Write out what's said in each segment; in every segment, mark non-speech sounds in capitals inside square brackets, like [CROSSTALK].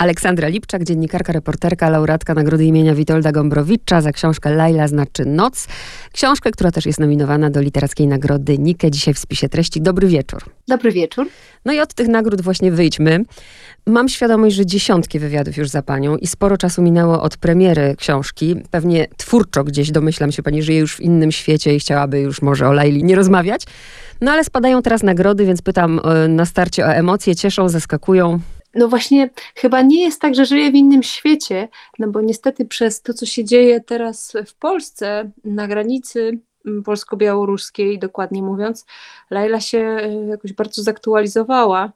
Aleksandra Lipczak, dziennikarka, reporterka, laureatka Nagrody imienia Witolda Gombrowicza za książkę Laila znaczy noc. Książkę, która też jest nominowana do literackiej nagrody Nike, dzisiaj w spisie treści. Dobry wieczór. Dobry wieczór. No i od tych nagród właśnie wyjdźmy. Mam świadomość, że dziesiątki wywiadów już za panią i sporo czasu minęło od premiery książki. Pewnie twórczo gdzieś domyślam się, pani żyje już w innym świecie i chciałaby już może o Laili nie rozmawiać. No ale spadają teraz nagrody, więc pytam e, na starcie o emocje. Cieszą, zaskakują? No właśnie chyba nie jest tak, że żyję w innym świecie, no bo niestety przez to, co się dzieje teraz w Polsce, na granicy mm, polsko-białoruskiej, dokładnie mówiąc, Laila się e, jakoś bardzo zaktualizowała.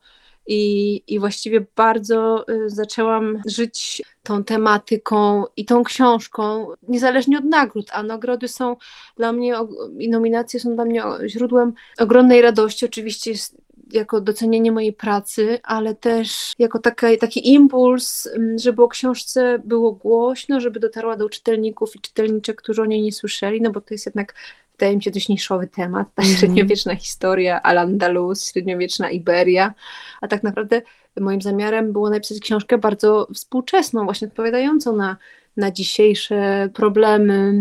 I, I właściwie bardzo e, zaczęłam żyć tą tematyką i tą książką, niezależnie od nagród, a nagrody są dla mnie i nominacje są dla mnie źródłem ogromnej radości. Oczywiście jest jako docenienie mojej pracy, ale też jako taka, taki impuls, mm, żeby o książce było głośno, żeby dotarła do czytelników i czytelniczek, którzy o niej nie słyszeli, no bo to jest jednak wydaje mi się dość niszowy temat, ta mm. średniowieczna historia Al-Andalus, średniowieczna Iberia, a tak naprawdę moim zamiarem było napisać książkę bardzo współczesną, właśnie odpowiadającą na na dzisiejsze problemy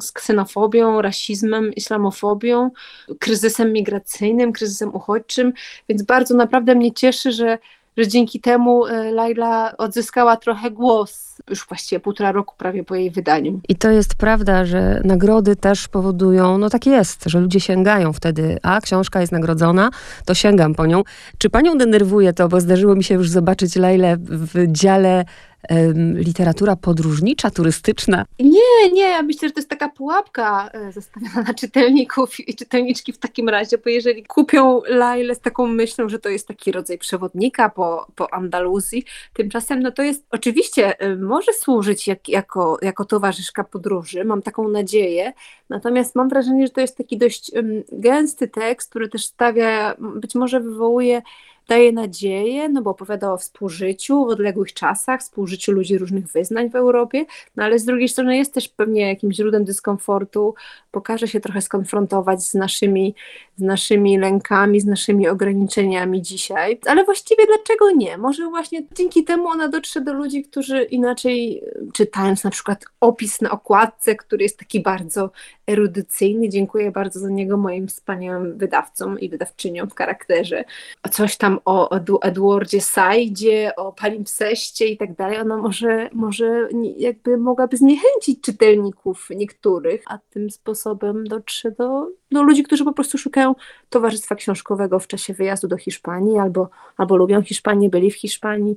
z ksenofobią, rasizmem, islamofobią, kryzysem migracyjnym, kryzysem uchodźczym, więc bardzo naprawdę mnie cieszy, że że dzięki temu e, Laila odzyskała trochę głos już właściwie półtora roku prawie po jej wydaniu. I to jest prawda, że nagrody też powodują, no tak jest, że ludzie sięgają wtedy, a książka jest nagrodzona, to sięgam po nią. Czy panią denerwuje to, bo zdarzyło mi się już zobaczyć Lailę w dziale literatura podróżnicza, turystyczna? Nie, nie, ja myślę, że to jest taka pułapka e, zastawiona na [LAUGHS] czytelników i czytelniczki w takim razie, bo jeżeli kupią Lailę z taką myślą, że to jest taki rodzaj przewodnika po, po Andaluzji, tymczasem no to jest, oczywiście e, może służyć jak, jako, jako towarzyszka podróży, mam taką nadzieję, natomiast mam wrażenie, że to jest taki dość gęsty tekst, który też stawia, być może wywołuje daje nadzieję, no bo opowiada o współżyciu w odległych czasach, współżyciu ludzi różnych wyznań w Europie, no ale z drugiej strony jest też pewnie jakimś źródłem dyskomfortu, pokaże się trochę skonfrontować z naszymi, z naszymi lękami, z naszymi ograniczeniami dzisiaj, ale właściwie dlaczego nie? Może właśnie dzięki temu ona dotrze do ludzi, którzy inaczej czytając na przykład opis na okładce, który jest taki bardzo erudycyjny, dziękuję bardzo za niego moim wspaniałym wydawcom i wydawczyniom w charakterze, coś tam o, o Edwardzie Sajdzie, o Palimpseście i tak dalej, ona może, może jakby mogłaby zniechęcić czytelników niektórych, a tym sposobem dotrze do, do ludzi, którzy po prostu szukają towarzystwa książkowego w czasie wyjazdu do Hiszpanii albo, albo lubią Hiszpanię, byli w Hiszpanii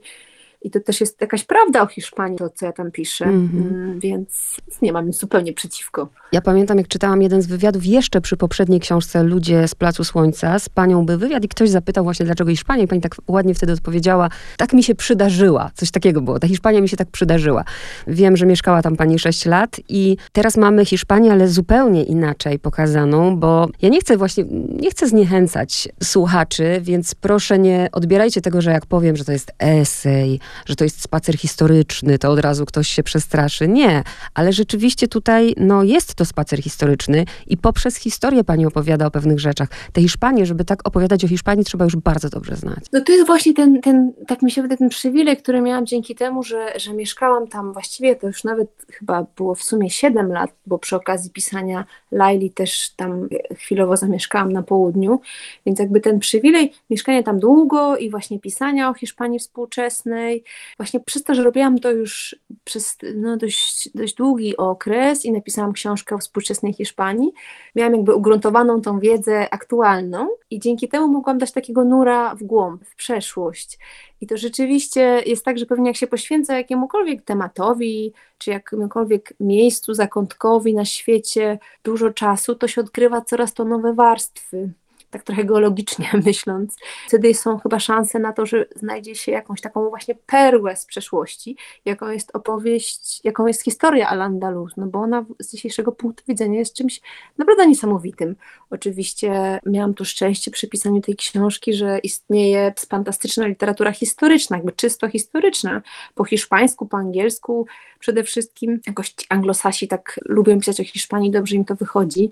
i to też jest jakaś prawda o Hiszpanii, to co ja tam piszę, mm-hmm. więc nie mam nic zupełnie przeciwko. Ja pamiętam, jak czytałam jeden z wywiadów jeszcze przy poprzedniej książce Ludzie z Placu Słońca, z panią był wywiad i ktoś zapytał właśnie, dlaczego Hiszpania i pani tak ładnie wtedy odpowiedziała, tak mi się przydarzyła, coś takiego było, ta Hiszpania mi się tak przydarzyła. Wiem, że mieszkała tam pani 6 lat i teraz mamy Hiszpanię, ale zupełnie inaczej pokazaną, bo ja nie chcę właśnie, nie chcę zniechęcać słuchaczy, więc proszę nie odbierajcie tego, że jak powiem, że to jest esej, że to jest spacer historyczny, to od razu ktoś się przestraszy. Nie, ale rzeczywiście tutaj no, jest to spacer historyczny i poprzez historię pani opowiada o pewnych rzeczach. Te Hiszpanie, żeby tak opowiadać o Hiszpanii, trzeba już bardzo dobrze znać. No to jest właśnie ten, ten tak mi się wydaje, ten przywilej, który miałam dzięki temu, że, że mieszkałam tam właściwie, to już nawet chyba było w sumie 7 lat, bo przy okazji pisania Laili też tam chwilowo zamieszkałam na południu, więc jakby ten przywilej mieszkania tam długo i właśnie pisania o Hiszpanii współczesnej, właśnie przez to, że robiłam to już przez no, dość, dość długi okres i napisałam książkę o współczesnej Hiszpanii, miałam jakby ugruntowaną tą wiedzę aktualną i dzięki temu mogłam dać takiego nura w głąb, w przeszłość. I to rzeczywiście jest tak, że pewnie jak się poświęca jakiemukolwiek tematowi, czy jakiemukolwiek miejscu zakątkowi na świecie dużo czasu, to się odkrywa coraz to nowe warstwy tak trochę geologicznie [LAUGHS] myśląc, wtedy są chyba szanse na to, że znajdzie się jakąś taką właśnie perłę z przeszłości, jaką jest opowieść, jaką jest historia Al-Andalus, no bo ona z dzisiejszego punktu widzenia jest czymś naprawdę niesamowitym. Oczywiście miałam tu szczęście przy pisaniu tej książki, że istnieje fantastyczna literatura historyczna, jakby czysto historyczna, po hiszpańsku, po angielsku, przede wszystkim jakoś anglosasi tak lubią pisać o Hiszpanii, dobrze im to wychodzi,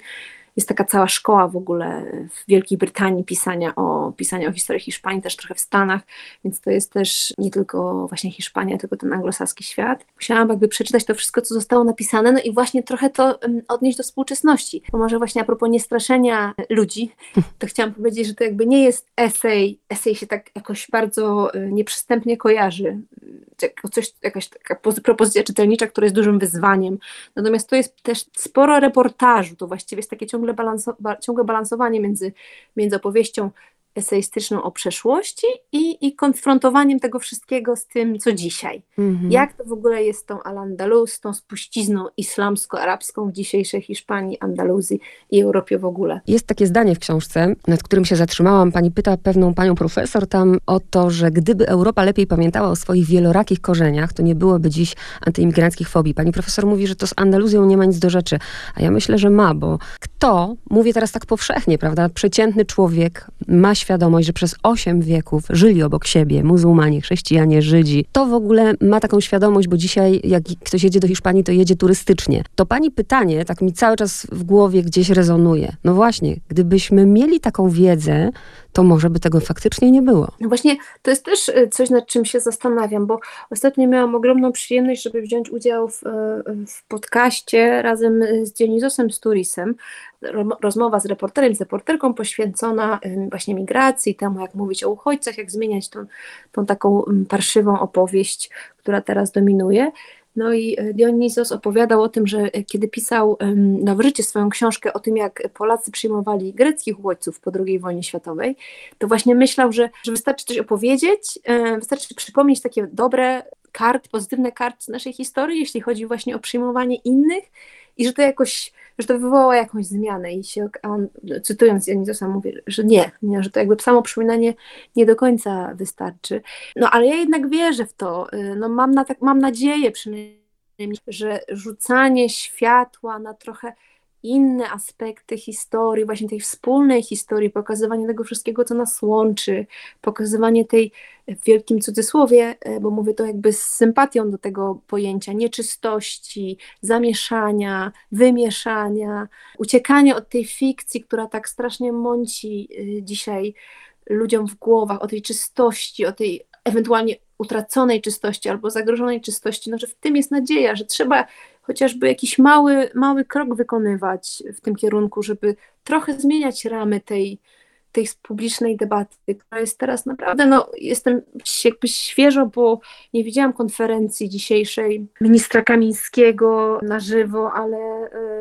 jest taka cała szkoła w ogóle w Wielkiej Brytanii pisania o, pisania o historii Hiszpanii, też trochę w Stanach, więc to jest też nie tylko właśnie Hiszpania, tylko ten anglosaski świat. Musiałam jakby przeczytać to wszystko, co zostało napisane, no i właśnie trochę to odnieść do współczesności. Bo może właśnie a propos niestraszenia ludzi, [LAUGHS] to chciałam powiedzieć, że to jakby nie jest esej, esej się tak jakoś bardzo y, nieprzystępnie kojarzy, jako coś, jakaś taka propozycja czytelnicza, która jest dużym wyzwaniem. Natomiast to jest też sporo reportażu, to właściwie jest takie ciągle, balanso, ciągłe balansowanie między, między opowieścią eseistyczną o przeszłości i, i konfrontowaniem tego wszystkiego z tym, co dzisiaj. Mhm. Jak to w ogóle jest z tą Al-Andalus, tą spuścizną islamsko-arabską w dzisiejszej Hiszpanii, Andaluzji i Europie w ogóle. Jest takie zdanie w książce, nad którym się zatrzymałam. Pani pyta pewną panią profesor tam o to, że gdyby Europa lepiej pamiętała o swoich wielorakich korzeniach, to nie byłoby dziś antyimigranckich fobii. Pani profesor mówi, że to z Andaluzją nie ma nic do rzeczy. A ja myślę, że ma, bo kto, mówię teraz tak powszechnie, prawda, przeciętny człowiek ma świadomość, że przez osiem wieków żyli obok siebie muzułmanie, chrześcijanie, Żydzi. To w ogóle ma taką świadomość, bo dzisiaj jak ktoś jedzie do Hiszpanii, to jedzie turystycznie. To pani pytanie tak mi cały czas w głowie gdzieś rezonuje. No właśnie, gdybyśmy mieli taką wiedzę, to może by tego faktycznie nie było. No właśnie, to jest też y, coś, nad czym się zastanawiam, bo ostatnio miałam ogromną przyjemność, żeby wziąć udział w, y, w podcaście razem z Dionizosem Sturisem. Rozmowa z reporterem, z reporterką poświęcona właśnie migracji, temu jak mówić o uchodźcach, jak zmieniać tą, tą taką parszywą opowieść, która teraz dominuje. No i e, Dionizos opowiadał o tym, że e, kiedy pisał na wrycie swoją książkę o tym, jak Polacy przyjmowali greckich uchodźców po II wojnie światowej, to właśnie myślał, że, że wystarczy coś opowiedzieć, e, wystarczy przypomnieć takie dobre karty, pozytywne karty z naszej historii, jeśli chodzi właśnie o przyjmowanie innych i że to jakoś, że to wywoła jakąś zmianę i się, on, cytując Janizosa mówi, że nie, nie, że to jakby samo przypominanie nie do końca wystarczy. No ale ja jednak wierzę w to, y, no mam, na, tak, mam nadzieję przynajmniej, że rzucanie światła na trochę inne aspekty historii, właśnie tej wspólnej historii, pokazywanie tego wszystkiego, co nas łączy, pokazywanie tej w wielkim cudzysłowie, e, bo mówię to jakby z sympatią do tego pojęcia nieczystości, zamieszania, wymieszania, uciekania od tej fikcji, która tak strasznie mąci e, dzisiaj ludziom w głowach, o tej czystości, o tej ewentualnie utraconej czystości albo zagrożonej czystości, no że w tym jest nadzieja, że trzeba chociażby jakiś mały, mały krok wykonywać w tym kierunku, żeby trochę zmieniać ramy tej, tej publicznej debaty, która jest teraz naprawdę, no jestem jakby świeżo, bo nie widziałam konferencji dzisiejszej ministra Kamińskiego na żywo, ale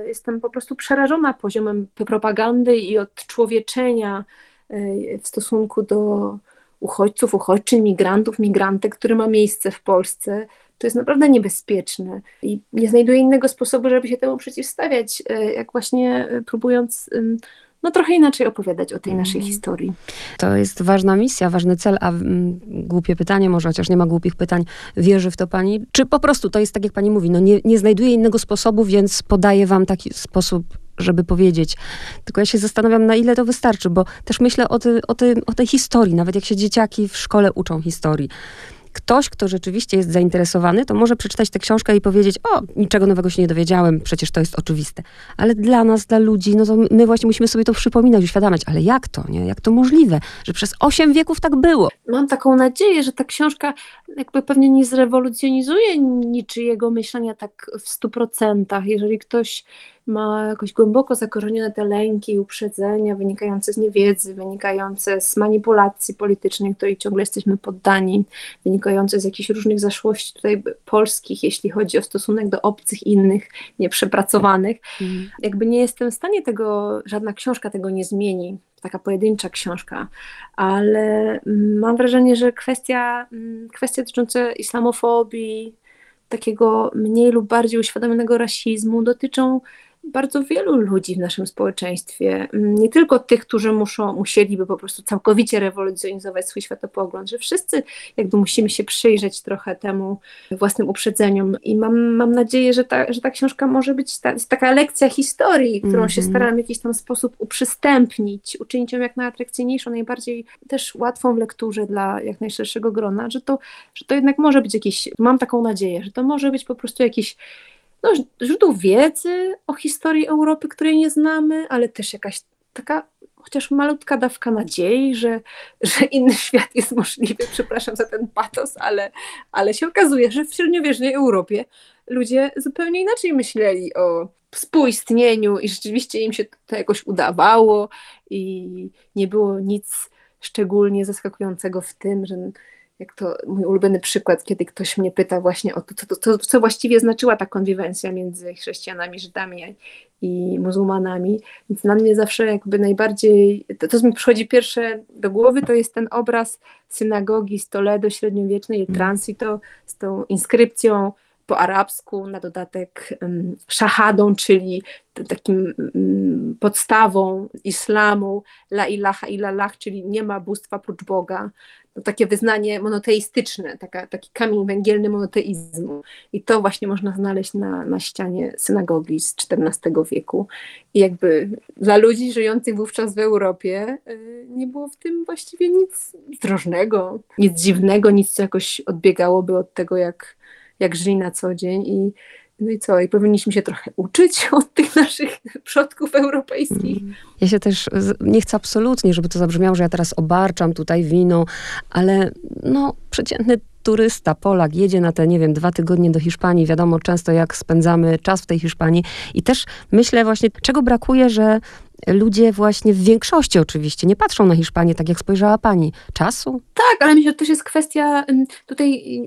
y, jestem po prostu przerażona poziomem propagandy i odczłowieczenia y, w stosunku do uchodźców, uchodźczyń, migrantów, migrantek, który ma miejsce w Polsce to jest naprawdę niebezpieczne i nie znajduję innego sposobu, żeby się temu przeciwstawiać, e, jak właśnie e, próbując no trochę inaczej opowiadać o tej naszej mhm. historii. To jest ważna misja, ważny cel, a mm, głupie pytanie, może chociaż nie ma głupich pytań, wierzy w to pani? Czy po prostu to jest tak, jak pani mówi, no nie, nie znajduje innego sposobu, więc podaje wam taki sposób żeby powiedzieć. Tylko ja się zastanawiam, na ile to wystarczy, bo też myślę o, ty, o, ty, o tej historii, nawet jak się dzieciaki w szkole uczą historii ktoś, kto rzeczywiście jest zainteresowany, to może przeczytać tę książkę i powiedzieć, o, niczego nowego się nie dowiedziałem, przecież to jest oczywiste. Ale dla nas, dla ludzi, no to my właśnie musimy sobie to przypominać, uświadamiać, ale jak to, nie? Jak to możliwe, że przez osiem wieków tak było? Mam taką nadzieję, że ta książka jakby pewnie nie zrewolucjonizuje niczyjego myślenia tak w stu procentach. Jeżeli ktoś ma jakoś głęboko zakorzenione te lęki i uprzedzenia wynikające z niewiedzy, wynikające z manipulacji politycznej, której ciągle jesteśmy poddani, wynikające z jakichś różnych zaszłości tutaj polskich, jeśli chodzi o stosunek do obcych, innych, nieprzepracowanych. Mm. Jakby nie jestem w stanie tego, żadna książka tego nie zmieni, taka pojedyncza książka, ale mam wrażenie, że kwestia, mm, kwestie dotyczące islamofobii, takiego mniej lub bardziej uświadomionego rasizmu dotyczą bardzo wielu ludzi w naszym społeczeństwie, mm, nie tylko tych, którzy muszą, musieliby po prostu całkowicie rewolucjonizować swój światopogląd, że wszyscy jakby musimy się przyjrzeć trochę temu własnym uprzedzeniom i mam, mam nadzieję, że ta, że ta książka może być ta, taka lekcja historii, którą mm -hmm. się mhm. staram w jakiś tam sposób uprzystępnić, uczynić ją jak najatrakcyjniejszą, najbardziej też łatwą w lekturze dla jak najszerszego grona, że to, że to jednak może być jakiś, mam taką nadzieję, że to może być po prostu jakiś no, źródło wiedzy o historii Europy, której nie znamy, ale też jakaś taka chociaż malutka dawka nadziei, że, że inny [LAUGHS] świat jest możliwy. Przepraszam za ten patos, ale, ale się okazuje, że w średniowiecznej Europie ludzie zupełnie inaczej myśleli o współistnieniu i rzeczywiście im się to jakoś udawało i nie było nic szczególnie zaskakującego w tym, że jak to mój ulubiony przykład, kiedy ktoś mnie pyta właśnie o to, to, to, co właściwie znaczyła ta konwiwencja między chrześcijanami, Żydami i muzułmanami. Więc dla mnie zawsze jakby najbardziej, to, co mi przychodzi pierwsze do głowy, to jest ten obraz synagogi z Toledo średniowiecznej, mm. Transito, z tą inskrypcją po arabsku, na dodatek szahadą, czyli takim um, podstawą islamu, la ilaha illallah, czyli nie ma bóstwa prócz Boga. Takie wyznanie monoteistyczne, taka, taki kamień węgielny monoteizmu. I to właśnie można znaleźć na, na ścianie synagogi z XIV wieku. I jakby dla ludzi żyjących wówczas w Europie y, nie było w tym właściwie nic drożnego, nic dziwnego, nic co jakoś odbiegałoby od tego, jak jak żyli na co dzień i no i co? I powinniśmy się trochę uczyć [LAUGHS] od tych naszych przodków europejskich. Mm. Ja się też nie chcę absolutnie, żeby to zabrzmiało, że ja teraz obarczam tutaj wino, ale no przeciętny turysta, Polak jedzie na te, nie wiem, dwa tygodnie do Hiszpanii, wiadomo często jak spędzamy czas w tej Hiszpanii i też myślę właśnie, czego brakuje, że ludzie właśnie w większości oczywiście nie patrzą na Hiszpanię tak, jak spojrzała pani. Czasu? Tak, ale myślę, że to też jest kwestia, tutaj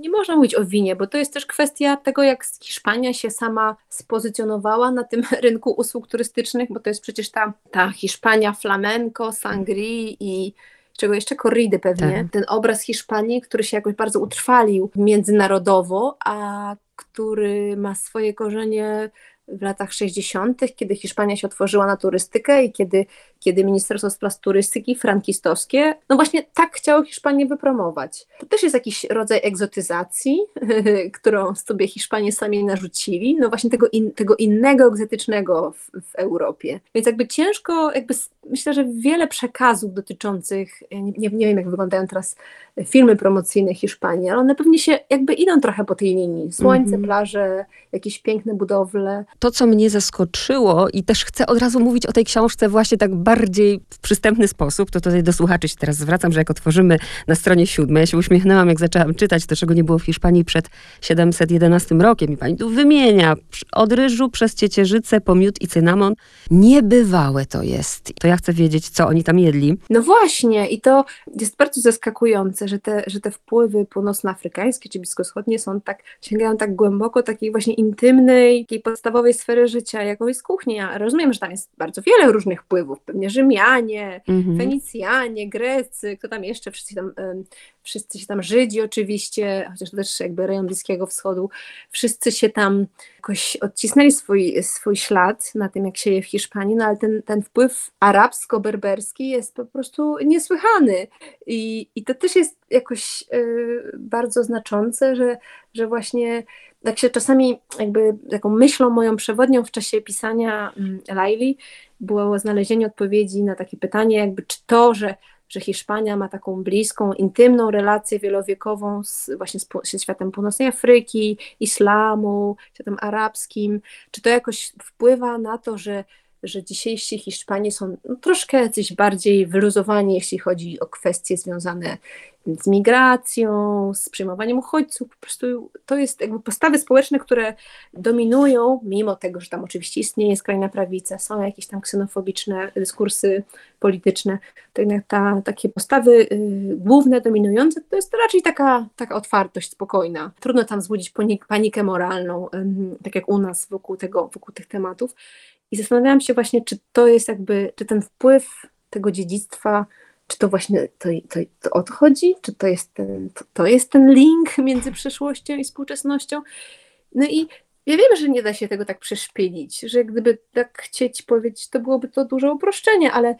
nie można mówić o winie, bo to jest też kwestia tego, jak Hiszpania się sama spozycjonowała na tym [LAUGHS] rynku usług turystycznych, bo to jest przecież ta, ta Hiszpania flamenco, sangrii i czego jeszcze korridy pewnie, tak. ten obraz Hiszpanii, który się jakoś bardzo utrwalił międzynarodowo, a który ma swoje korzenie w latach 60., kiedy Hiszpania się otworzyła na turystykę i kiedy, kiedy Ministerstwo Spraw Turystyki frankistowskie, no właśnie tak chciało Hiszpanię wypromować. To też jest jakiś rodzaj egzotyzacji, [LAUGHS] którą sobie Hiszpanie sami narzucili, no właśnie tego, in, tego innego egzotycznego w, w, Europie. Więc jakby ciężko, jakby myślę, że wiele przekazów dotyczących, nie, nie wiem jak wyglądają teraz filmy promocyjne Hiszpanii, ale one pewnie się jakby idą trochę po tej linii. Słońce, mm -hmm. plaże, jakieś piękne budowle to, co mnie zaskoczyło i też chcę od razu mówić o tej książce właśnie tak bardziej w przystępny sposób, to tutaj do słuchaczy się teraz zwracam, że jak otworzymy na stronie siódmej, ja się uśmiechnęłam, jak zaczęłam czytać to, czego nie było w Hiszpanii przed 711 rokiem i pani tu wymienia od ryżu przez ciecierzycę, po miód i cynamon. Niebywałe to jest. To ja chcę wiedzieć, co oni tam jedli. No właśnie i to jest bardzo zaskakujące, że te, że te wpływy północnoafrykańskie czy bliskowschodnie są tak, sięgają tak głęboko takiej właśnie intymnej, takiej podstawowej sfery życia, jaką jest kuchnia. Rozumiem, że tam jest bardzo wiele różnych wpływów, pewnie Rzymianie, mhm. Fenicjanie, Grecy, kto tam jeszcze, wszyscy tam, wszyscy się tam Żydzi oczywiście, chociaż to też jakby rejon Bliskiego Wschodu, wszyscy się tam jakoś odcisnęli swój, swój ślad na tym, jak się je w Hiszpanii, no ale ten, ten wpływ arabsko-berberski jest po prostu niesłychany. I, i to też jest jakoś y, bardzo znaczące, że, że właśnie tak się czasami jakby taką myślą moją przewodnią w czasie pisania mm, Laili było znalezienie odpowiedzi na takie pytanie, jakby czy to, że, że Hiszpania ma taką bliską, intymną relację wielowiekową z, właśnie z światem północnej Afryki, islamu, światem arabskim, czy to jakoś wpływa na to, że że dzisiejsi Hiszpanie są no, troszkę jacyś bardziej wyluzowani, jeśli chodzi o kwestie związane z migracją, z przyjmowaniem uchodźców. Po prostu to jest jakby postawy społeczne, które dominują, mimo tego, że tam oczywiście istnieje skrajna prawica, są jakieś tam ksenofobiczne dyskursy polityczne, to jednak ta, takie postawy y, główne, dominujące, to jest raczej taka, taka otwartość spokojna. Trudno tam wzbudzić panik, panikę moralną, tak jak u nas wokół, tego, wokół tych tematów. I zastanawiałam się właśnie, czy to jest jakby, czy ten wpływ tego dziedzictwa, czy to właśnie to, to, to odchodzi, czy to jest, ten, to, to jest ten link między przeszłością i współczesnością. No i ja wiem, że nie da się tego tak przeszpilić, że gdyby tak chcieć powiedzieć, to byłoby to duże uproszczenie, ale,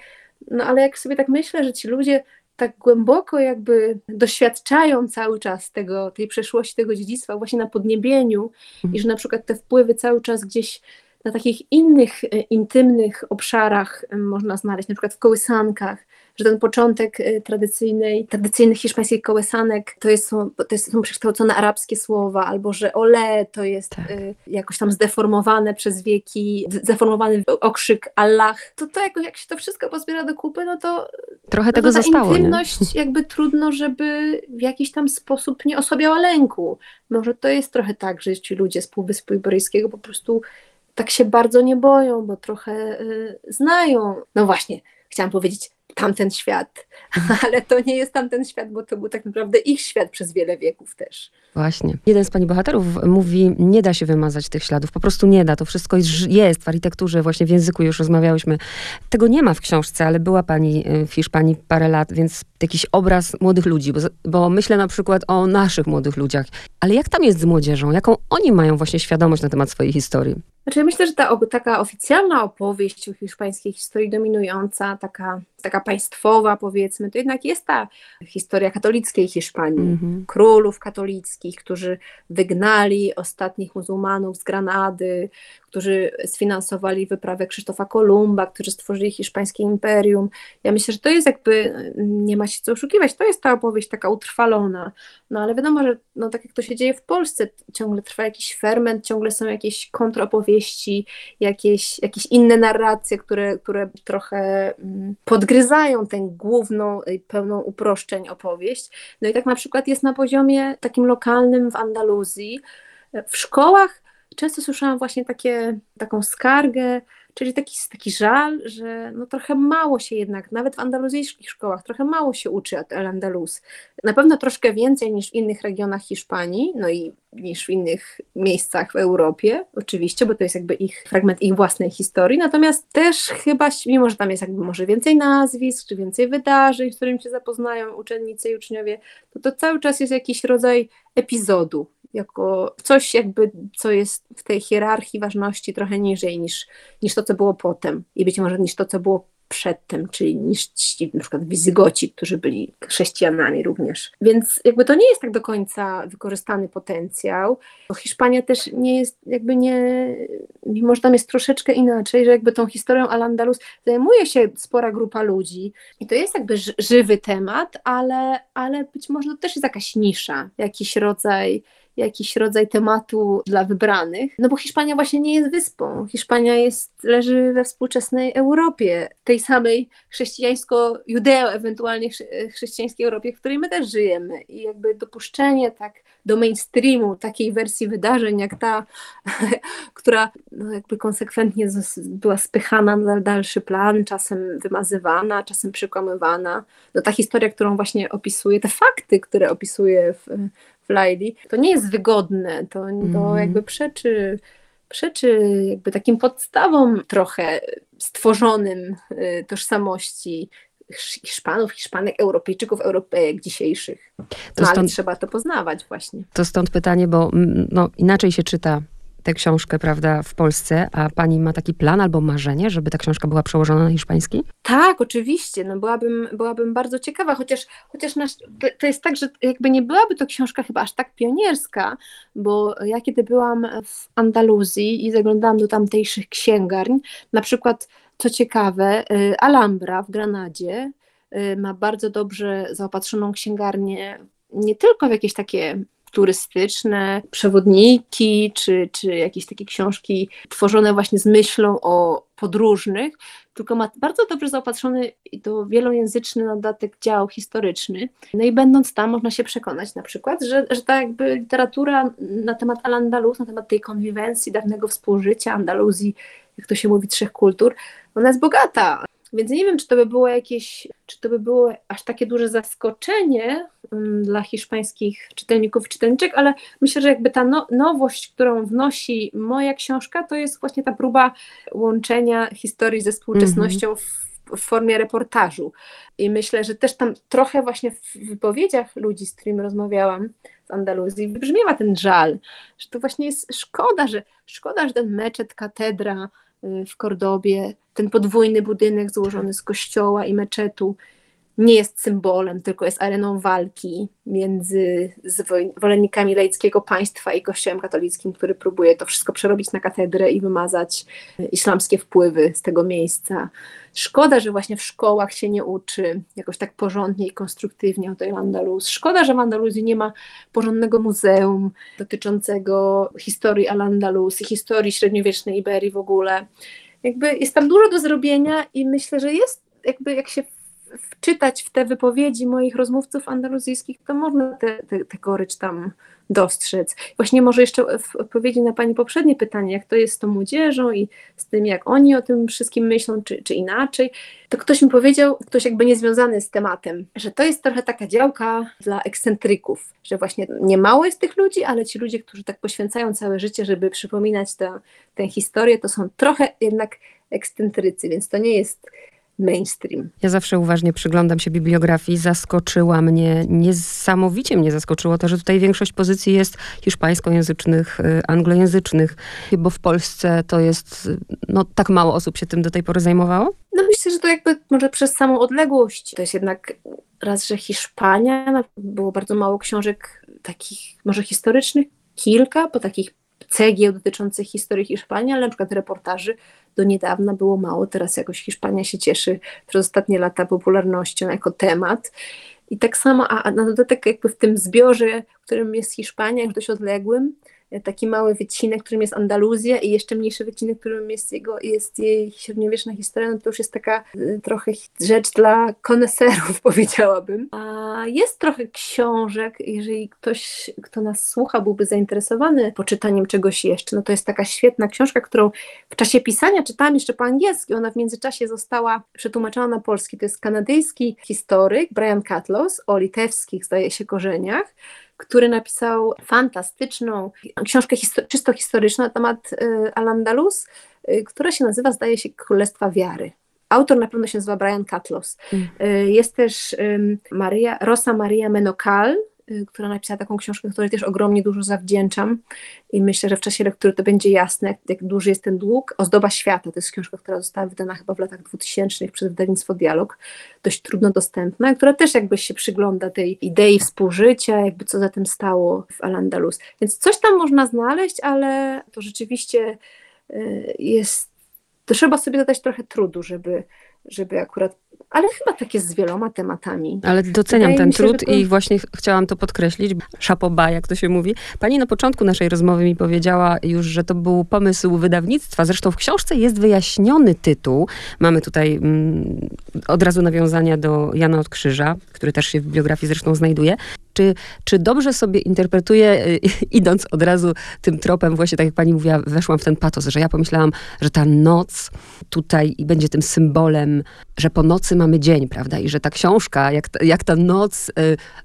no ale jak sobie tak myślę, że ci ludzie tak głęboko jakby doświadczają cały czas tego, tej przeszłości, tego dziedzictwa właśnie na podniebieniu i że na przykład te wpływy cały czas gdzieś na takich innych e, intymnych obszarach można znaleźć, na przykład w kołysankach, że ten początek y, tradycyjnej, tradycyjnych hiszpańskich kołysanek to, jest, są, to jest, są przekształcone arabskie słowa, albo że ole to jest Tak. y, jakoś tam zdeformowane przez wieki, zdeformowany okrzyk Allah, to to jakoś, jak się to wszystko pozbiera do kupy, no to Trochę no tego to ta zostało, nie? intymność [LAUGHS] jakby trudno, żeby w jakiś tam sposób nie osłabiała lęku. Może to jest trochę tak, że ci ludzie z Półwyspu Iberyjskiego po prostu tak się bardzo nie boją, bo trochę y, znają. No właśnie, chciałam powiedzieć tamten świat, [LAUGHS] ale to nie jest tamten świat, bo to był tak naprawdę ich świat przez wiele wieków też. Właśnie. Jeden z pani bohaterów mówi, nie da się wymazać tych śladów, po prostu nie da. To wszystko jest, jest w architekturze, właśnie w języku już rozmawiałyśmy. Tego nie ma w książce, ale była pani y, w Hiszpanii parę lat, więc jakiś obraz młodych ludzi, bo, bo myślę na przykład o naszych młodych ludziach. Ale jak tam jest z młodzieżą? Jaką oni mają właśnie świadomość na temat swojej historii? Znaczy, ja myślę, że ta taka oficjalna opowieść o hiszpańskiej historii dominująca, taka, taka państwowa powiedzmy, to jednak jest ta historia katolickiej Hiszpanii. Mhm. królów katolickich, którzy wygnali ostatnich muzułmanów z Granady, którzy sfinansowali wyprawę Krzysztofa Kolumba, którzy stworzyli hiszpańskie imperium. Ja myślę, że to jest jakby, nie ma się co oszukiwać, to jest ta opowieść taka utrwalona. No ale wiadomo, że no, tak jak to się dzieje w Polsce, ciągle trwa jakiś ferment, ciągle są jakieś kontropowieści, jakieś, jakieś inne narracje, które, które trochę mm, podgryzają tę główną, pełną uproszczeń opowieść. No i tak na przykład jest na poziomie takim lokalnym w Andaluzji. W szkołach często słyszałam właśnie takie, taką skargę, czyli taki, taki żal, że no trochę mało się jednak, nawet w andaluzyjskich szkołach, trochę mało się uczy El Andalus. Na pewno troszkę więcej niż w innych regionach Hiszpanii, no i niż w innych miejscach w Europie, oczywiście, bo to jest jakby ich fragment ich własnej historii, natomiast też chyba, mimo że tam jest jakby może więcej nazwisk, czy więcej wydarzeń, z którymi się zapoznają uczennice i uczniowie, to to cały czas jest jakiś rodzaj epizodu, jako coś jakby, co jest w tej hierarchii ważności trochę niżej niż, niż to, co było potem. I być może niż to, co było przedtem, czyli niż ci na przykład Wizygoci, którzy byli chrześcijanami również. Więc jakby to nie jest tak do końca wykorzystany potencjał, Hiszpania też nie jest jakby nie, mimo że tam jest troszeczkę inaczej, że jakby tą historią Al-Andalus zajmuje się spora grupa ludzi. I to jest jakby ży- żywy temat, ale, ale być może to też jest jakaś nisza, jakiś rodzaj jakiś rodzaj tematu dla wybranych, no bo Hiszpania właśnie nie jest wyspą. Hiszpania jest, leży we współczesnej Europie, tej samej chrześcijańsko-judeo, ewentualnie chrze- chrześcijańskiej Europie, w której my też żyjemy. I jakby dopuszczenie tak do mainstreamu takiej wersji wydarzeń, jak ta, [LAUGHS] która no jakby konsekwentnie była spychana na dalszy plan, czasem wymazywana, czasem przekłamywana. No ta historia, którą właśnie opisuje, te fakty, które opisuje w, Laili, to nie jest wygodne, to, to Mhm. jakby przeczy, przeczy jakby takim podstawom trochę stworzonym y, tożsamości Hisz- Hiszpanów, Hiszpanek, Europejczyków, Europejek dzisiejszych. To No ale stąd, trzeba to poznawać właśnie. to stąd pytanie, bo mm, no, inaczej się czyta tę książkę, prawda, w Polsce, a pani ma taki plan albo marzenie, żeby ta książka była przełożona na hiszpański? Tak, oczywiście, no byłabym, byłabym bardzo ciekawa, chociaż, chociaż nasz, to, jest tak, że jakby nie byłaby to książka chyba aż tak pionierska, bo ja kiedy byłam w Andaluzji i zaglądałam do tamtejszych księgarni, na przykład, co ciekawe, y, Alhambra w Granadzie y, ma bardzo dobrze zaopatrzoną księgarnię, nie tylko w jakieś takie turystyczne przewodniki, czy, czy jakieś takie książki tworzone właśnie z myślą o podróżnych, tylko ma bardzo dobrze zaopatrzony i to wielojęzyczny dodatek dział historyczny. No i będąc tam można się przekonać na przykład, że, że ta jakby literatura na temat Al-Andalus, na temat tej konwiwencji, dawnego współżycia Andaluzji, jak to się mówi, trzech kultur, ona jest bogata. Więc nie wiem, czy to by było jakieś, czy to by było aż takie duże zaskoczenie um, dla hiszpańskich czytelników i czytelniczek, ale myślę, że jakby ta no, nowość, którą wnosi moja książka, to jest właśnie ta próba łączenia historii ze współczesnością w, w formie reportażu. I myślę, że też tam trochę właśnie w wypowiedziach ludzi, z którymi rozmawiałam z Andaluzji, wybrzmiewa ten żal, że to właśnie jest szkoda, że szkoda, że ten meczet, katedra w Kordobie, ten podwójny budynek złożony z kościoła i meczetu, nie jest symbolem, tylko jest areną walki między zwolennikami laickiego państwa i Kościołem katolickim, który próbuje to wszystko przerobić na katedrę i wymazać islamskie wpływy z tego miejsca. Szkoda, że właśnie w szkołach się nie uczy jakoś tak porządnie i konstruktywnie o tej Andalus. Szkoda, że w Andaluzji nie ma porządnego muzeum dotyczącego historii Al-Andalus i historii średniowiecznej Iberii w ogóle. Jakby jest tam dużo do zrobienia i myślę, że jest jakby jak się wczytać w te wypowiedzi moich rozmówców andaluzyjskich, to można te, te, te gorycz tam dostrzec. Właśnie może jeszcze w odpowiedzi na Pani poprzednie pytanie, jak to jest z tą młodzieżą i z tym, jak oni o tym wszystkim myślą, czy, czy inaczej, to ktoś mi powiedział, ktoś jakby niezwiązany z tematem, że to jest trochę taka działka dla ekscentryków, że właśnie nie mało jest tych ludzi, ale ci ludzie, którzy tak poświęcają całe życie, żeby przypominać tę, tę historię, to są trochę jednak ekscentrycy, więc to nie jest mainstream. Ja zawsze uważnie przyglądam się bibliografii. Zaskoczyła mnie, niesamowicie mnie zaskoczyło to, że tutaj większość pozycji jest hiszpańskojęzycznych, y, anglojęzycznych, bo w Polsce to jest, no tak mało osób się tym do tej pory zajmowało? No myślę, że to jakby może przez samą odległość. To jest jednak raz, że Hiszpania, no, było bardzo mało książek takich może historycznych, kilka, po takich cegieł dotyczących historii Hiszpanii, ale na przykład reportaży do niedawna było mało. Teraz jakoś Hiszpania się cieszy przez ostatnie lata popularnością jako temat. I tak samo, a na dodatek jakby w tym zbiorze, którym jest Hiszpania, już dość odległym, taki mały wycinek, którym jest Andaluzja i jeszcze mniejszy wycinek, którym jest, jego, jest jej średniowieczna historia, no to już jest taka y, trochę rzecz dla koneserów, [LAUGHS] powiedziałabym. A jest trochę książek, jeżeli ktoś, kto nas słucha, byłby zainteresowany poczytaniem czegoś jeszcze, no to jest taka świetna książka, którą w czasie pisania czytałam jeszcze po angielsku, ona w międzyczasie została przetłumaczona na polski. To jest kanadyjski historyk Brian Catlos o litewskich, zdaje się, korzeniach, który napisał fantastyczną książkę histo czysto historyczną na temat y, Al-Andalus, y, która się nazywa, zdaje się, Królestwa Wiary. Autor na pewno się nazywa Brian Catlos. Mm. Y, jest też Maria, Rosa Maria Menokal, Y, która napisała taką książkę, której też ogromnie dużo zawdzięczam i myślę, że w czasie lektury to będzie jasne, jak, duży jest ten dług. Ozdoba świata to jest książka, która została wydana chyba w latach 2000 przez wydawnictwo Dialog, dość trudno dostępna, która też jakby się przygląda tej idei współżycia, jakby co za tym stało w Al-Andalus. Więc coś tam można znaleźć, ale to rzeczywiście y, jest, to trzeba sobie dodać trochę trudu, żeby, żeby akurat ale chyba tak jest z wieloma tematami. Ale doceniam Wydaje ten się, trud to... i właśnie chciałam to podkreślić. Szapoba, jak to się mówi. Pani na początku naszej rozmowy mi powiedziała już, że to był pomysł wydawnictwa. Zresztą w książce jest wyjaśniony tytuł. Mamy tutaj mm, od razu nawiązania do Jana od Krzyża, który też się w biografii zresztą znajduje. Czy, czy dobrze sobie interpretuję, y, [LAUGHS] idąc od razu tym tropem, właśnie tak jak pani mówiła, weszłam w ten patos, że ja pomyślałam, że ta noc tutaj będzie tym symbolem, że po nocy mamy dzień, prawda? I że ta książka, jak, jak ta noc y,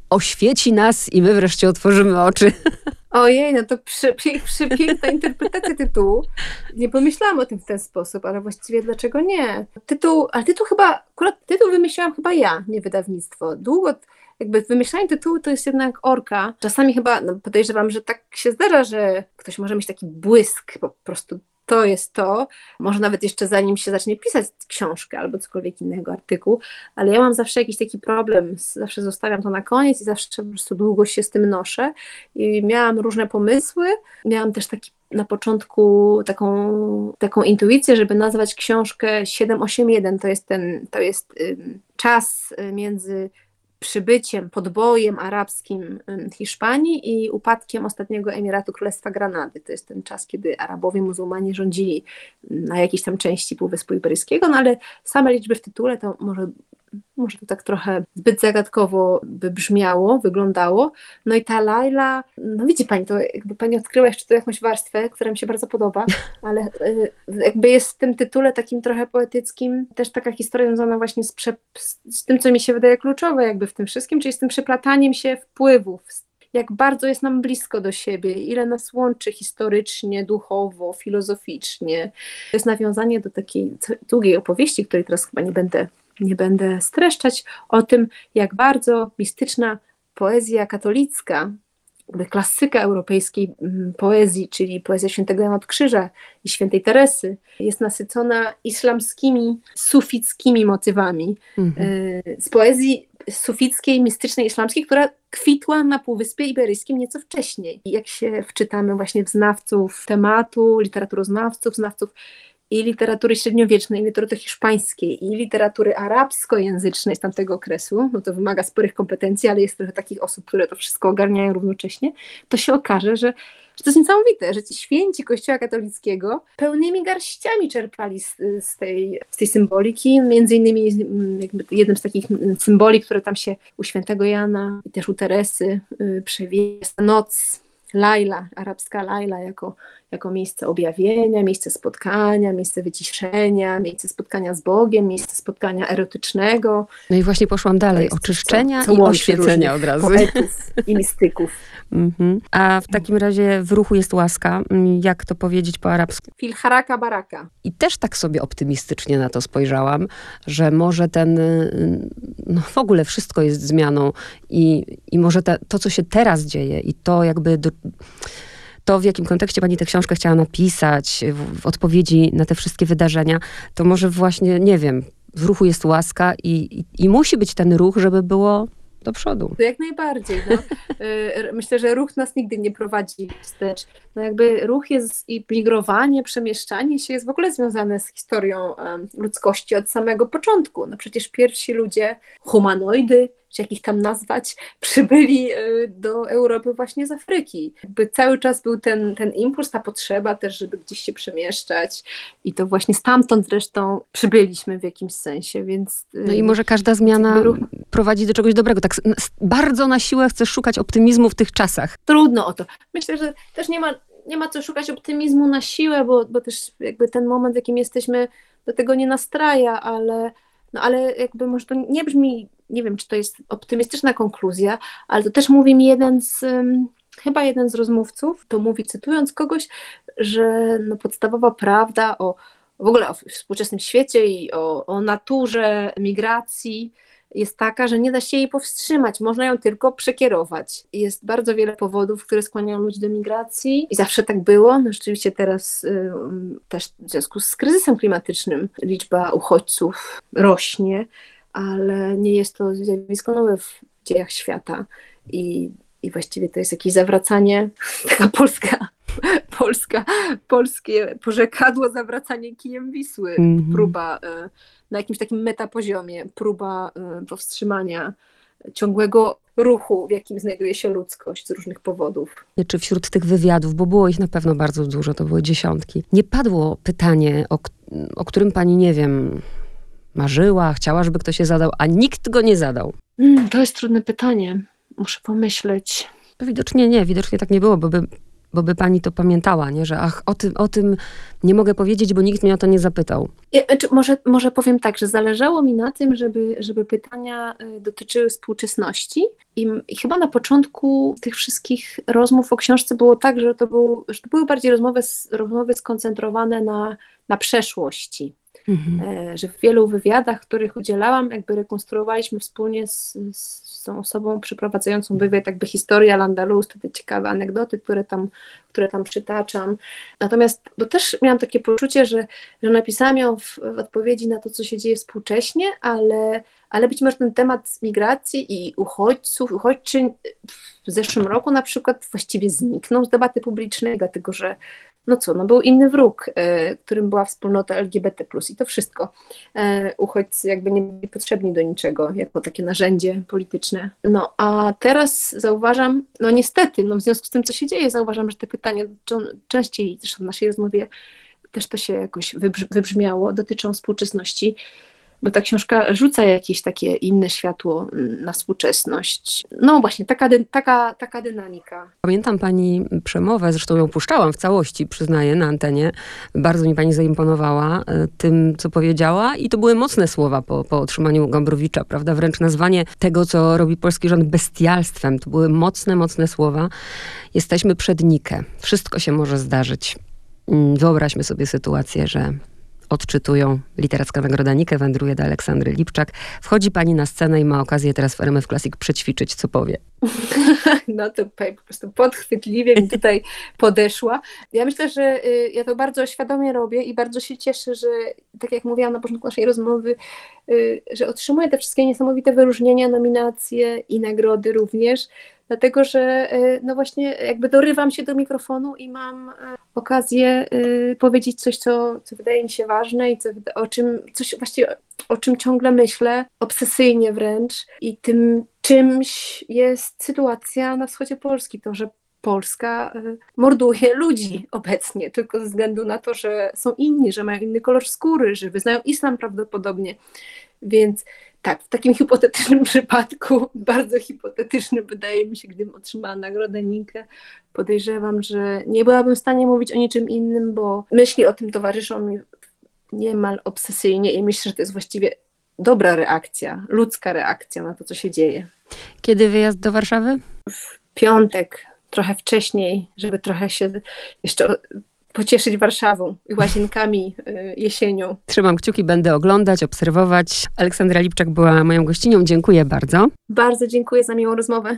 oświeci nas i my wreszcie otworzymy oczy. [LAUGHS] Ojej, no to przy, przy, piękna interpretacja tytułu. Nie pomyślałam o tym w ten sposób, ale właściwie dlaczego nie? Tytuł, ale tytuł chyba, akurat tytuł wymyśliłam chyba ja, nie wydawnictwo. Długo jakby wymyślanie tytułu to jest jednak orka. Czasami chyba no podejrzewam, że tak się zdarza, że ktoś może mieć taki błysk po prostu to jest to, może nawet jeszcze zanim się zacznie pisać książkę albo cokolwiek innego, artykuł, ale ja mam zawsze jakiś taki problem, zawsze zostawiam to na koniec i zawsze po prostu długo się z tym noszę. I miałam różne pomysły, miałam też taki na początku taką, taką intuicję, żeby nazwać książkę 781, to jest ten, to jest czas y, między przybyciem, podbojem arabskim Hiszpanii i upadkiem ostatniego Emiratu Królestwa Granady. To jest ten czas, kiedy Arabowie muzułmanie rządzili na jakiejś tam części Półwyspu Iberyjskiego, no ale same liczby w tytule to może może to tak trochę zbyt zagadkowo by brzmiało, wyglądało. No i ta Laila, no widzi Pani, to jakby Pani odkryła jeszcze tu jakąś warstwę, która mi się bardzo podoba, [LAUGHS] ale y, jakby jest w tym tytule takim trochę poetyckim też taka historia związana właśnie z, prze, z tym, co mi się wydaje kluczowe jakby w tym wszystkim, czyli z tym przeplataniem się wpływów, jak bardzo jest nam blisko do siebie, ile nas łączy historycznie, duchowo, filozoficznie. To jest nawiązanie do takiej długiej opowieści, której teraz chyba nie będę nie będę streszczać, o tym, jak bardzo mistyczna poezja katolicka klasyka europejskiej mm, poezji, czyli poezja świętego Jana od Krzyża i świętej Teresy, jest nasycona islamskimi, sufickimi motywami. Mhm. Y, Z poezji sufickiej, mistycznej, islamskiej, która kwitła na Półwyspie Iberyjskim nieco wcześniej. I Jak się wczytamy właśnie w znawców tematu, literaturoznawców, znawców i literatury średniowiecznej, i literatury hiszpańskiej, i literatury arabskojęzycznej z tamtego okresu, no to wymaga sporych kompetencji, ale jest trochę takich osób, które to wszystko ogarniają równocześnie, to się okaże, że, że to jest niesamowite, że ci święci Kościoła katolickiego pełnymi garściami czerpali z, z, tej, z tej symboliki, między innymi mm, jednym z takich symboli, które tam się u świętego Jana i też u Teresy y, przewija, jest noc, Laila, arabska Laila jako, jako miejsce objawienia, miejsce spotkania, miejsce wyciszenia, miejsce spotkania z Bogiem, miejsce spotkania erotycznego. No i właśnie poszłam dalej. Oczyszczenia co- co i oświecenia od razu. Poetów i mistyków. [LAUGHS] Mhm. A w takim razie w ruchu jest łaska. Mm, Jak to powiedzieć po arabsku? Fil haraka baraka. I też tak sobie optymistycznie na to spojrzałam, że może ten, y, no w ogóle wszystko jest zmianą i, i może te, to, co się teraz dzieje i to jakby, do, to w jakim kontekście pani tę książkę chciała napisać, w, w odpowiedzi na te wszystkie wydarzenia, to może właśnie, nie wiem, w ruchu jest łaska i, i, i musi być ten ruch, żeby było do przodu. Jak najbardziej. No. Y, Myślę, że ruch nas nigdy nie prowadzi wstecz. No jakby ruch jest i migrowanie, przemieszczanie się jest w ogóle związane z historią ludzkości od samego początku. No przecież pierwsi ludzie, humanoidy, czy jak ich tam nazwać, [LAUGHS] przybyli y, do Europy właśnie z Afryki. Jakby cały czas był ten, ten impuls, ta potrzeba też, żeby gdzieś się przemieszczać i to właśnie stamtąd zresztą przybyliśmy w jakimś sensie, więc... y, No i może każda zmiana ruch- prowadzi do czegoś dobrego. Tak bardzo na siłę chcesz szukać optymizmu w tych czasach. trudno o to. Myślę, że też nie ma, nie ma co szukać optymizmu na siłę, bo, bo też jakby ten moment, w jakim jesteśmy, do tego nie nastraja, ale, no ale jakby może to nie brzmi, nie wiem, czy to jest optymistyczna konkluzja, ale to też mówi mi jeden z, chyba jeden z rozmówców, to mówi cytując kogoś, że no, podstawowa prawda o w ogóle o współczesnym świecie i o, o naturze migracji jest taka, że nie da się jej powstrzymać, można ją tylko przekierować. Jest bardzo wiele powodów, które skłaniają ludzi do migracji i zawsze tak było. No rzeczywiście teraz y, też w związku z kryzysem klimatycznym liczba uchodźców rośnie, ale nie jest to zjawisko nowe w dziejach świata i, i właściwie to jest jakieś zawracanie, [LAUGHS] taka polska, polska, polskie porzekadło, zawracanie kijem Wisły Mhm. próba e, na jakimś takim metapoziomie, próba e, powstrzymania ciągłego ruchu, w jakim znajduje się ludzkość z różnych powodów. Czy wśród tych wywiadów, bo było ich na pewno bardzo dużo, to były dziesiątki, nie padło pytanie, o, o którym pani, nie wiem, marzyła, chciała, żeby ktoś się zadał, a nikt go nie zadał? Mm, to jest trudne pytanie. Muszę pomyśleć. To widocznie nie, widocznie tak nie było, bo by, bo by pani to pamiętała, nie? że ach, o tym, o tym nie mogę powiedzieć, bo nikt mnie o to nie zapytał. Ja, znaczy, może, może powiem tak, że zależało mi na tym, żeby, żeby pytania y, dotyczyły współczesności. I, I chyba na początku tych wszystkich rozmów o książce było tak, że to, był, że to były bardziej rozmowy, rozmowy skoncentrowane na, na przeszłości. E, że w wielu wywiadach, których udzielałam, jakby rekonstruowaliśmy wspólnie z, z tą osobą przeprowadzającą wywiad, jakby historię Al-Andalus, te ciekawe anegdoty, które tam, które tam przytaczam. Natomiast to też miałam takie poczucie, że, że napisałam ją w, w odpowiedzi na to, co się dzieje współcześnie, ale, ale być może ten temat migracji i uchodźców, uchodźczyń w zeszłym roku na przykład właściwie zniknął z debaty publicznej, dlatego że no co, no był inny wróg, e, którym była wspólnota LGBT+. I to wszystko. E, uchodźcy jakby nie byli potrzebni do niczego, jako takie narzędzie polityczne. No a teraz zauważam, no niestety, no w związku z tym, co się dzieje, zauważam, że te pytania częściej, zresztą w naszej rozmowie też to się jakoś wybrz- wybrzmiało, dotyczą współczesności, bo ta książka rzuca jakieś takie inne światło mm, na współczesność. No właśnie, taka, taka, taka dynamika. Pamiętam pani przemowę, zresztą ją puszczałam w całości, przyznaję, na antenie. Bardzo mi pani zaimponowała e, tym, co powiedziała i to były mocne słowa po, po otrzymaniu Gombrowicza, prawda? Wręcz nazwanie tego, co robi polski rząd bestialstwem. To były mocne, mocne słowa. Jesteśmy przed Nikę. Wszystko się może zdarzyć. Mm, Wyobraźmy sobie sytuację, że odczytują. Literacka Nagroda Nike wędruje do Aleksandry Lipczak. Wchodzi pani na scenę i ma okazję teraz w RMF Classic przećwiczyć, co powie. [LAUGHS] No to po prostu podchwytliwie mi tutaj podeszła. Ja myślę, że y, ja to bardzo świadomie robię i bardzo się cieszę, że tak jak mówiłam na początku naszej rozmowy, y, że otrzymuję te wszystkie niesamowite wyróżnienia, nominacje i nagrody również, dlatego że y, no właśnie jakby dorywam się do mikrofonu i mam okazję powiedzieć coś, co, co wydaje mi się ważne i co, o czym coś właściwie o czym ciągle myślę, obsesyjnie wręcz. I tym czymś jest sytuacja na wschodzie Polski, to, że Polska y, morduje ludzi obecnie, tylko ze względu na to, że są inni, że mają inny kolor skóry, że wyznają islam prawdopodobnie. Więc tak, w takim hipotetycznym [LAUGHS] przypadku, bardzo hipotetycznym wydaje mi się, gdybym otrzymała nagrodę Nikę, podejrzewam, że nie byłabym w stanie mówić o niczym innym, bo myśli o tym towarzyszą mi niemal obsesyjnie i myślę, że to jest właściwie dobra reakcja, ludzka reakcja na to, co się dzieje. Kiedy wyjazd do Warszawy? W piątek, trochę wcześniej, żeby trochę się jeszcze pocieszyć Warszawą i łazienkami y, jesienią. Trzymam kciuki, będę oglądać, obserwować. Aleksandra Lipczak była moją gościnią. Dziękuję bardzo. Bardzo dziękuję za miłą rozmowę.